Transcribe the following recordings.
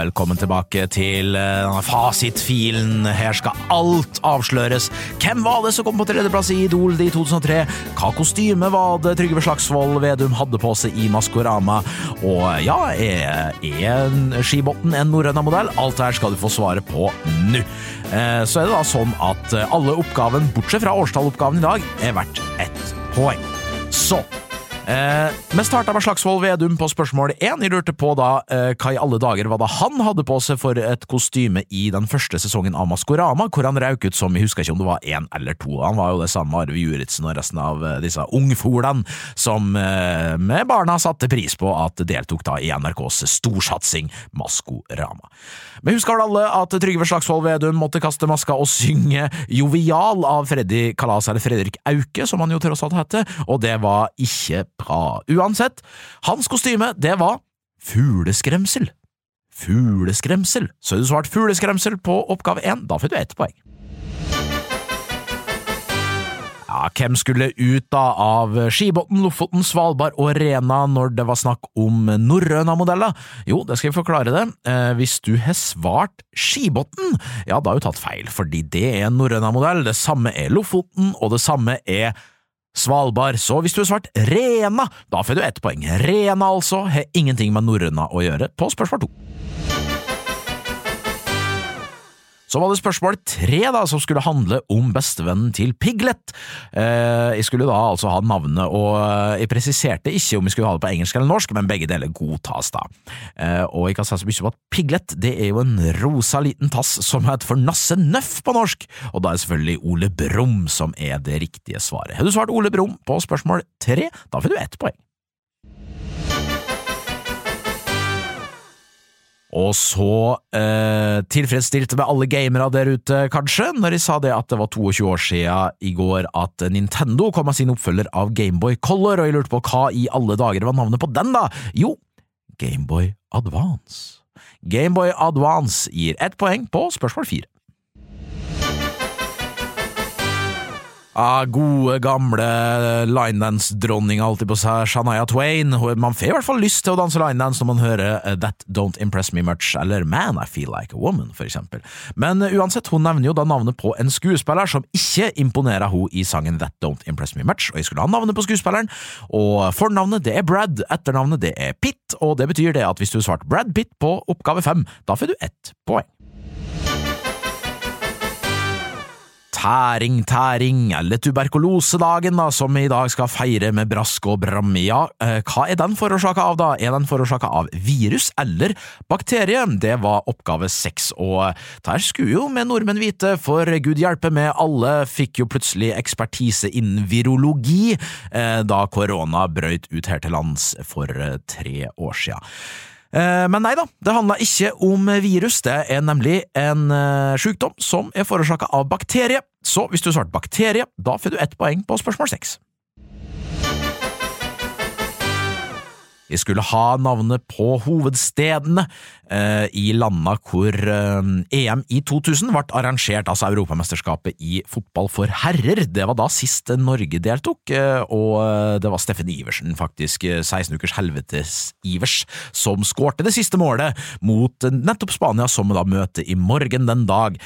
velkommen tilbake til uh, fasitfilen. Her skal alt avsløres. Hvem var det som kom på tredjeplass i Idol i 2003? Hva kostyme var det Trygve Slagsvold Vedum hadde på seg i Maskorama? Og ja, er, er Skibotn en norrøna-modell? Alt det her skal du få svaret på nå. Uh, så er det da sånn at alle oppgaven, bortsett fra årstalloppgaven i dag, er verdt ett poeng. Så Eh, vi starta med Slagsvold Vedum på spørsmål én. Jeg lurte på da eh, hva i alle dager var det han hadde på seg for et kostyme i den første sesongen av Maskorama, hvor han rauk ut som jeg husker ikke om det var én eller to. Han var jo det samme med Arve Juritzen og resten av eh, disse ungfolene som eh, med barna satte pris på at deltok da i NRKs storsatsing Maskorama. Vi husker vel alle at Trygve Slagsvold Vedum måtte kaste maska og synge Jovial av Freddy Kalas, eller Fredrik Auke, som han jo tross alt heter, og det var ikke bra. Uansett, hans kostyme, det var fugleskremsel. Fugleskremsel. Så du svart fugleskremsel på oppgave én, da får du ett poeng. Ja, hvem skulle ut da av Skibotn, Lofoten, Svalbard og Rena når det var snakk om norrøna-modeller? Jo, det skal jeg forklare det. Eh, hvis du har svart Skibotn, ja, da har du tatt feil, fordi det er en norrøna-modell. Det samme er Lofoten, og det samme er Svalbard, så hvis du har svart Rena, da får du ett poeng. Rena altså har ingenting med norrøna å gjøre på spørsmål to. Så var det spørsmål tre, da, som skulle handle om bestevennen til Piglet. Eh, jeg skulle da altså ha navnet, og jeg presiserte ikke om jeg skulle ha det på engelsk eller norsk, men begge deler godtas, da. Eh, og jeg kan si så mye om at Piglet det er jo en rosa liten tass som heter for Nasse Nøff på norsk, og da er selvfølgelig Ole Brumm som er det riktige svaret. Har du svart Ole Brumm på spørsmål tre, da får du ett poeng. Og så eh, tilfredsstilte med alle gamere der ute, kanskje, når de sa det at det var 22 år siden i går at Nintendo kom med sin oppfølger av Gameboy Color, og jeg lurte på hva i alle dager var navnet på den, da? Jo, Gameboy Advance. Gameboy Advance gir ett poeng på spørsmål fire. Ah, gode, gamle linedance-dronninga, alltid på seg, Shania Twain. Man får i hvert fall lyst til å danse linedance når man hører eh, That Don't Impress Me Much, eller Man I Feel Like a Woman, for eksempel. Men eh, uansett, hun nevner jo da navnet på en skuespiller som ikke imponerer hun i sangen That Don't Impress Me Much, og jeg skulle ha navnet på skuespilleren, og fornavnet det er Brad, etternavnet det er Pitt, og det betyr det at hvis du har svart Brad Pitt på oppgave fem, da får du ett poeng. Tæring, tæring, eller tuberkulosedagen, da, som vi i dag skal feire med brask og bram. Ja, eh, hva er den forårsaka av, da? Er den forårsaka av virus eller bakterie? Det var oppgave seks, og der skulle jo med nordmenn vite, for gud hjelpe med, alle fikk jo plutselig ekspertise innen virologi eh, da korona brøyt ut her til lands for eh, tre år sia. Eh, men nei da, det handla ikke om virus, det er nemlig en uh, sykdom som er forårsaka av bakterie. Så hvis du svarte bakterie, da får du ett poeng på spørsmål seks. Vi skulle ha navnet på hovedstedene eh, i landa hvor eh, EM i 2000 ble arrangert, altså Europamesterskapet i fotball for herrer. Det var da sist Norge deltok, eh, og eh, det var Steffen Iversen, faktisk, 16 eh, ukers helvetes-Ivers, som skårte det siste målet mot nettopp Spania, som vi da møter i morgen den dag.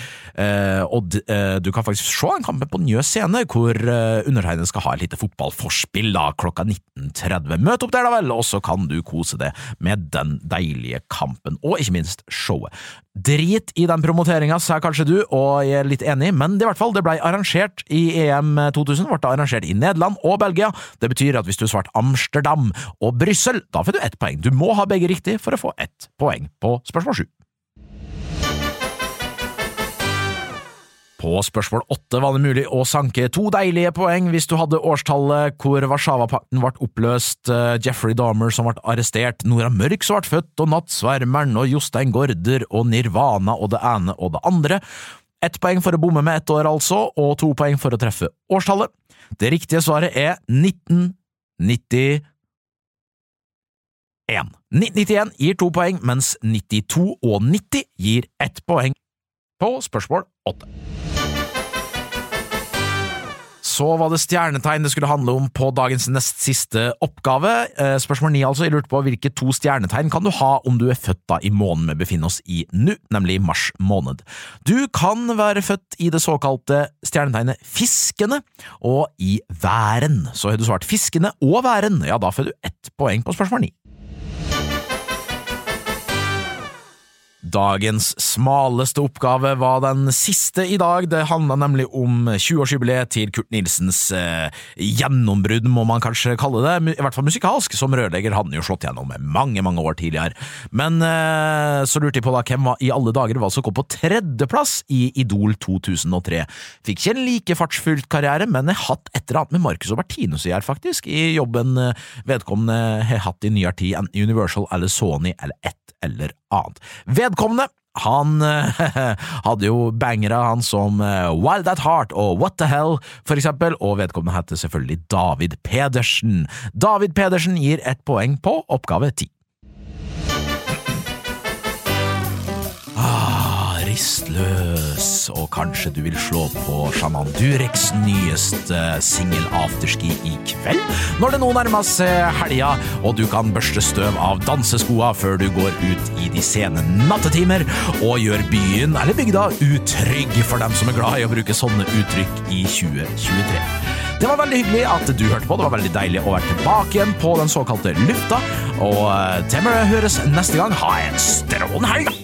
og du kan faktisk se den kampen på Njø scene, hvor undertegnede skal ha et lite fotballforspill da, klokka 19.30. Møt opp der, da vel, og så kan kan du kose deg med den deilige kampen, og ikke minst showet. Drit i den promoteringa, sa kanskje du, og jeg er litt enig, men det, i hvert fall, det ble arrangert i EM 2000, ble det arrangert i Nederland og Belgia. Det betyr at hvis du svarte Amsterdam og Brussel, da får du ett poeng. Du må ha begge riktig for å få ett poeng på spørsmål sju. På spørsmål åtte var det mulig å sanke to deilige poeng hvis du hadde årstallet hvor Warszawapakten ble oppløst, eh, Jeffrey Dahmer som ble arrestert, Nora Mørk som ble født, og Nattsvermeren og Jostein Gaarder og Nirvana og det ene og det andre. Ett poeng for å bomme med ett år, altså, og to poeng for å treffe årstallet. Det riktige svaret er 1991. 1991 gir to poeng, mens 92 og 90 gir ett poeng på spørsmål åtte. så var det stjernetegn det skulle handle om på dagens nest siste oppgave. Eh, spørsmål ni, altså. Jeg lurte på hvilke to stjernetegn kan du ha om du er født da i måneden vi befinner oss i nå, nemlig mars måned. Du kan være født i det såkalte stjernetegnet Fiskene og i Væren. Så har du svart Fiskene og Væren, ja, da får du ett poeng på spørsmål ni. Dagens smaleste oppgave var den siste i dag. Det handla nemlig om 20-årsjubileet til Kurt Nilsens eh, gjennombrudd, må man kanskje kalle det. I hvert fall musikalsk. Som rørlegger hadde han jo slått gjennom mange mange år tidligere. Men eh, så lurte jeg på da hvem var, i alle dager var som kom på tredjeplass i Idol 2003. Fikk ikke en like fartsfylt karriere, men jeg har hatt et eller annet med Marcus og Bertinus å gjøre, faktisk, i jobben eh, vedkommende har hatt i nyere tid, enten Universal eller Sony eller ett eller annet. Vedkommende han hadde jo bangere, han som eh, Wild at Heart og What the Hell, for eksempel, og vedkommende heter selvfølgelig David Pedersen. David Pedersen gir ett poeng på oppgave ti. Ah, og kanskje du vil slå på Shaman Dureks nyeste singel Afterski i kveld, når det nå nærmer seg helga, og du kan børste støv av danseskoa før du går ut i de sene nattetimer og gjør byen eller bygda utrygg for dem som er glad i å bruke sånne uttrykk i 2023. Det var veldig hyggelig at du hørte på. Det var veldig deilig å være tilbake igjen på den såkalte lufta. Og til vi høres neste gang, ha en strålende helg!